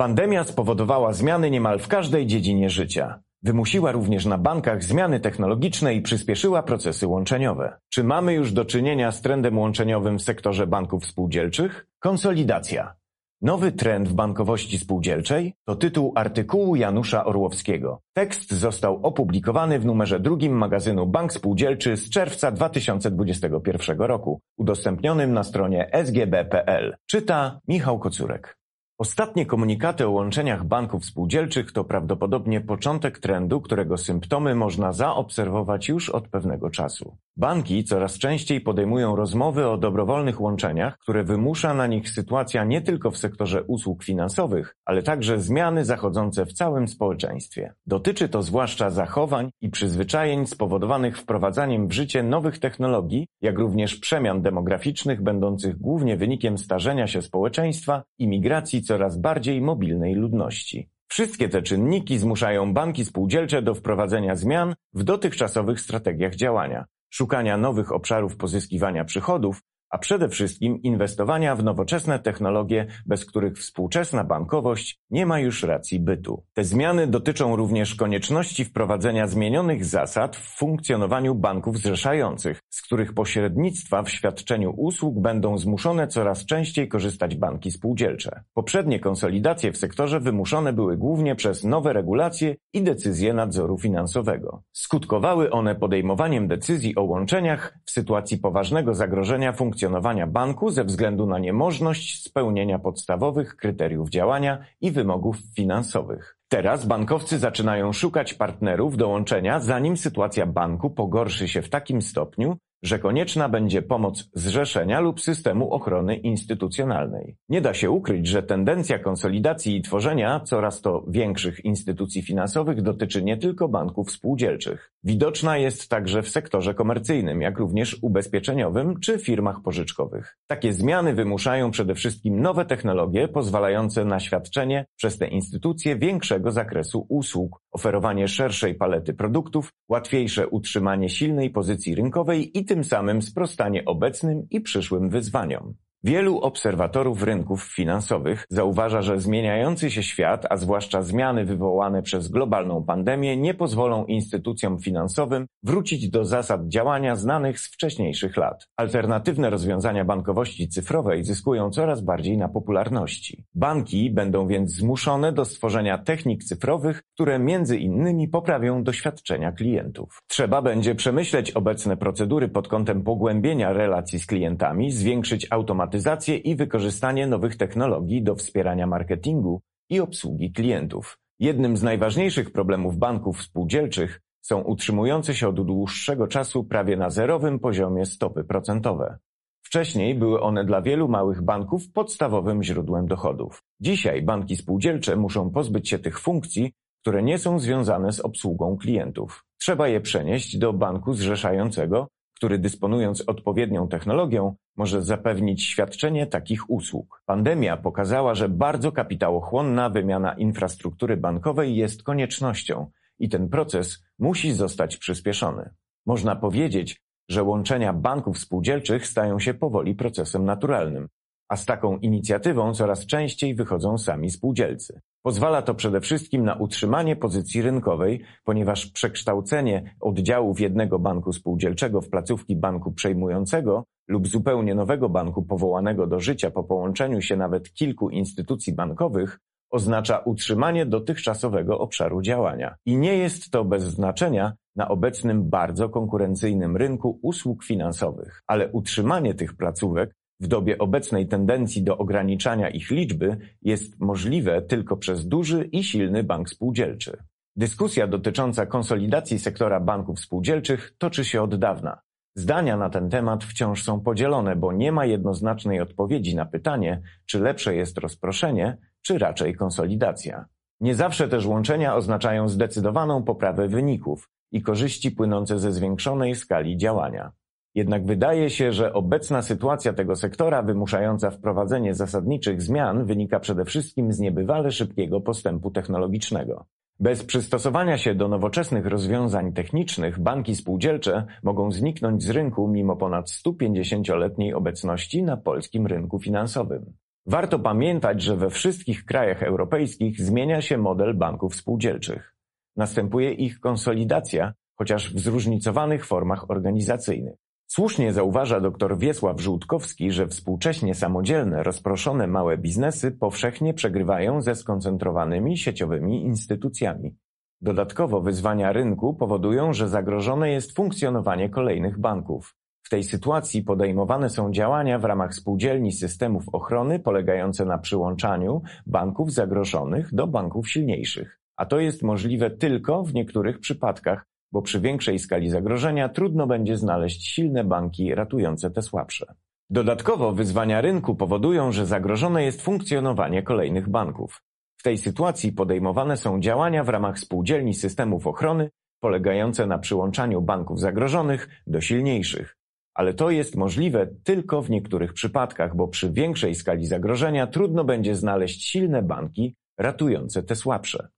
Pandemia spowodowała zmiany niemal w każdej dziedzinie życia. Wymusiła również na bankach zmiany technologiczne i przyspieszyła procesy łączeniowe. Czy mamy już do czynienia z trendem łączeniowym w sektorze banków spółdzielczych? Konsolidacja. Nowy trend w bankowości spółdzielczej to tytuł artykułu Janusza Orłowskiego. Tekst został opublikowany w numerze drugim magazynu Bank Spółdzielczy z czerwca 2021 roku, udostępnionym na stronie sgb.pl. Czyta Michał Kocurek. Ostatnie komunikaty o łączeniach banków spółdzielczych to prawdopodobnie początek trendu, którego symptomy można zaobserwować już od pewnego czasu. Banki coraz częściej podejmują rozmowy o dobrowolnych łączeniach, które wymusza na nich sytuacja nie tylko w sektorze usług finansowych, ale także zmiany zachodzące w całym społeczeństwie. Dotyczy to zwłaszcza zachowań i przyzwyczajeń spowodowanych wprowadzaniem w życie nowych technologii, jak również przemian demograficznych będących głównie wynikiem starzenia się społeczeństwa i migracji coraz bardziej mobilnej ludności. Wszystkie te czynniki zmuszają banki spółdzielcze do wprowadzenia zmian w dotychczasowych strategiach działania, szukania nowych obszarów pozyskiwania przychodów a przede wszystkim inwestowania w nowoczesne technologie, bez których współczesna bankowość nie ma już racji bytu. Te zmiany dotyczą również konieczności wprowadzenia zmienionych zasad w funkcjonowaniu banków zrzeszających, z których pośrednictwa w świadczeniu usług będą zmuszone coraz częściej korzystać banki spółdzielcze. Poprzednie konsolidacje w sektorze wymuszone były głównie przez nowe regulacje i decyzje nadzoru finansowego. Skutkowały one podejmowaniem decyzji o łączeniach w sytuacji poważnego zagrożenia funkcjonowania funkcjonowania banku ze względu na niemożność spełnienia podstawowych kryteriów działania i wymogów finansowych. Teraz bankowcy zaczynają szukać partnerów do łączenia, zanim sytuacja banku pogorszy się w takim stopniu, że konieczna będzie pomoc zrzeszenia lub systemu ochrony instytucjonalnej. Nie da się ukryć, że tendencja konsolidacji i tworzenia coraz to większych instytucji finansowych dotyczy nie tylko banków spółdzielczych. Widoczna jest także w sektorze komercyjnym, jak również ubezpieczeniowym czy firmach pożyczkowych. Takie zmiany wymuszają przede wszystkim nowe technologie pozwalające na świadczenie przez te instytucje większego zakresu usług, oferowanie szerszej palety produktów, łatwiejsze utrzymanie silnej pozycji rynkowej i tym samym sprostanie obecnym i przyszłym wyzwaniom. Wielu obserwatorów rynków finansowych zauważa, że zmieniający się świat, a zwłaszcza zmiany wywołane przez globalną pandemię, nie pozwolą instytucjom finansowym wrócić do zasad działania znanych z wcześniejszych lat. Alternatywne rozwiązania bankowości cyfrowej zyskują coraz bardziej na popularności. Banki będą więc zmuszone do stworzenia technik cyfrowych, które między innymi poprawią doświadczenia klientów. Trzeba będzie przemyśleć obecne procedury pod kątem pogłębienia relacji z klientami, zwiększyć automatyzację automatyzację i wykorzystanie nowych technologii do wspierania marketingu i obsługi klientów. Jednym z najważniejszych problemów banków spółdzielczych są utrzymujące się od dłuższego czasu prawie na zerowym poziomie stopy procentowe. Wcześniej były one dla wielu małych banków podstawowym źródłem dochodów. Dzisiaj banki spółdzielcze muszą pozbyć się tych funkcji, które nie są związane z obsługą klientów. Trzeba je przenieść do banku zrzeszającego który dysponując odpowiednią technologią może zapewnić świadczenie takich usług. Pandemia pokazała, że bardzo kapitałochłonna wymiana infrastruktury bankowej jest koniecznością i ten proces musi zostać przyspieszony. Można powiedzieć, że łączenia banków spółdzielczych stają się powoli procesem naturalnym, a z taką inicjatywą coraz częściej wychodzą sami spółdzielcy. Pozwala to przede wszystkim na utrzymanie pozycji rynkowej, ponieważ przekształcenie oddziałów jednego banku spółdzielczego w placówki banku przejmującego lub zupełnie nowego banku powołanego do życia po połączeniu się nawet kilku instytucji bankowych oznacza utrzymanie dotychczasowego obszaru działania. I nie jest to bez znaczenia na obecnym bardzo konkurencyjnym rynku usług finansowych, ale utrzymanie tych placówek w dobie obecnej tendencji do ograniczania ich liczby jest możliwe tylko przez duży i silny bank spółdzielczy. Dyskusja dotycząca konsolidacji sektora banków spółdzielczych toczy się od dawna. Zdania na ten temat wciąż są podzielone, bo nie ma jednoznacznej odpowiedzi na pytanie, czy lepsze jest rozproszenie, czy raczej konsolidacja. Nie zawsze też łączenia oznaczają zdecydowaną poprawę wyników i korzyści płynące ze zwiększonej skali działania. Jednak wydaje się, że obecna sytuacja tego sektora wymuszająca wprowadzenie zasadniczych zmian wynika przede wszystkim z niebywale szybkiego postępu technologicznego. Bez przystosowania się do nowoczesnych rozwiązań technicznych banki spółdzielcze mogą zniknąć z rynku mimo ponad 150-letniej obecności na polskim rynku finansowym. Warto pamiętać, że we wszystkich krajach europejskich zmienia się model banków spółdzielczych. Następuje ich konsolidacja, chociaż w zróżnicowanych formach organizacyjnych. Słusznie zauważa dr Wiesław Żółtkowski, że współcześnie samodzielne, rozproszone małe biznesy powszechnie przegrywają ze skoncentrowanymi sieciowymi instytucjami. Dodatkowo wyzwania rynku powodują, że zagrożone jest funkcjonowanie kolejnych banków. W tej sytuacji podejmowane są działania w ramach spółdzielni systemów ochrony polegające na przyłączaniu banków zagrożonych do banków silniejszych. A to jest możliwe tylko w niektórych przypadkach, bo przy większej skali zagrożenia trudno będzie znaleźć silne banki ratujące te słabsze. Dodatkowo wyzwania rynku powodują, że zagrożone jest funkcjonowanie kolejnych banków. W tej sytuacji podejmowane są działania w ramach spółdzielni systemów ochrony polegające na przyłączaniu banków zagrożonych do silniejszych. Ale to jest możliwe tylko w niektórych przypadkach, bo przy większej skali zagrożenia trudno będzie znaleźć silne banki ratujące te słabsze.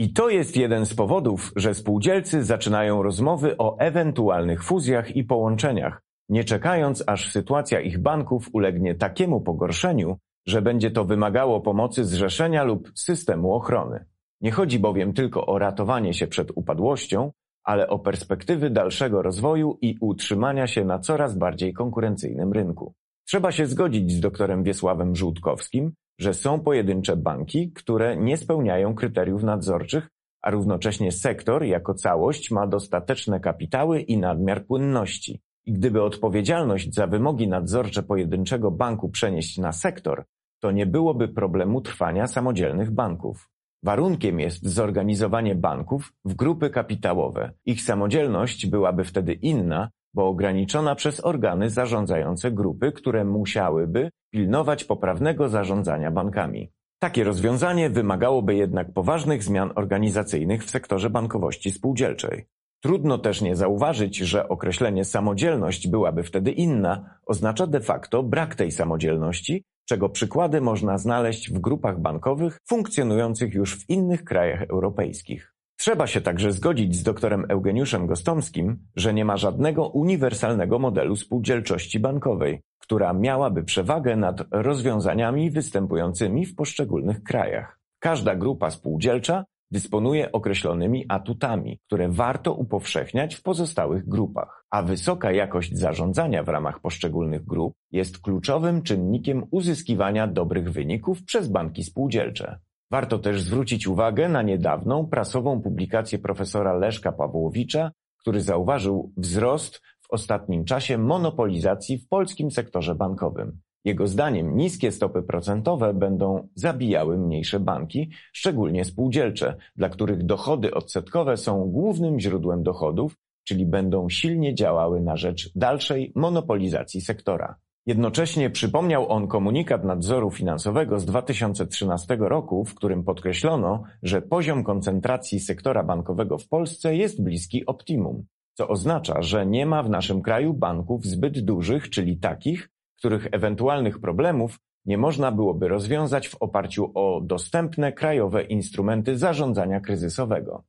I to jest jeden z powodów, że spółdzielcy zaczynają rozmowy o ewentualnych fuzjach i połączeniach, nie czekając aż sytuacja ich banków ulegnie takiemu pogorszeniu, że będzie to wymagało pomocy zrzeszenia lub systemu ochrony. Nie chodzi bowiem tylko o ratowanie się przed upadłością, ale o perspektywy dalszego rozwoju i utrzymania się na coraz bardziej konkurencyjnym rynku. Trzeba się zgodzić z doktorem Wiesławem Żółtkowskim, że są pojedyncze banki, które nie spełniają kryteriów nadzorczych, a równocześnie sektor jako całość ma dostateczne kapitały i nadmiar płynności. I gdyby odpowiedzialność za wymogi nadzorcze pojedynczego banku przenieść na sektor, to nie byłoby problemu trwania samodzielnych banków. Warunkiem jest zorganizowanie banków w grupy kapitałowe. Ich samodzielność byłaby wtedy inna, bo ograniczona przez organy zarządzające grupy, które musiałyby pilnować poprawnego zarządzania bankami. Takie rozwiązanie wymagałoby jednak poważnych zmian organizacyjnych w sektorze bankowości spółdzielczej. Trudno też nie zauważyć, że określenie samodzielność byłaby wtedy inna, oznacza de facto brak tej samodzielności, czego przykłady można znaleźć w grupach bankowych funkcjonujących już w innych krajach europejskich. Trzeba się także zgodzić z doktorem Eugeniuszem Gostomskim, że nie ma żadnego uniwersalnego modelu spółdzielczości bankowej, która miałaby przewagę nad rozwiązaniami występującymi w poszczególnych krajach. Każda grupa spółdzielcza dysponuje określonymi atutami, które warto upowszechniać w pozostałych grupach, a wysoka jakość zarządzania w ramach poszczególnych grup jest kluczowym czynnikiem uzyskiwania dobrych wyników przez banki spółdzielcze. Warto też zwrócić uwagę na niedawną prasową publikację profesora Leszka Pawłowicza, który zauważył wzrost w ostatnim czasie monopolizacji w polskim sektorze bankowym. Jego zdaniem niskie stopy procentowe będą zabijały mniejsze banki, szczególnie spółdzielcze, dla których dochody odsetkowe są głównym źródłem dochodów, czyli będą silnie działały na rzecz dalszej monopolizacji sektora. Jednocześnie przypomniał on komunikat nadzoru finansowego z 2013 roku, w którym podkreślono, że poziom koncentracji sektora bankowego w Polsce jest bliski optimum, co oznacza, że nie ma w naszym kraju banków zbyt dużych, czyli takich, których ewentualnych problemów nie można byłoby rozwiązać w oparciu o dostępne krajowe instrumenty zarządzania kryzysowego.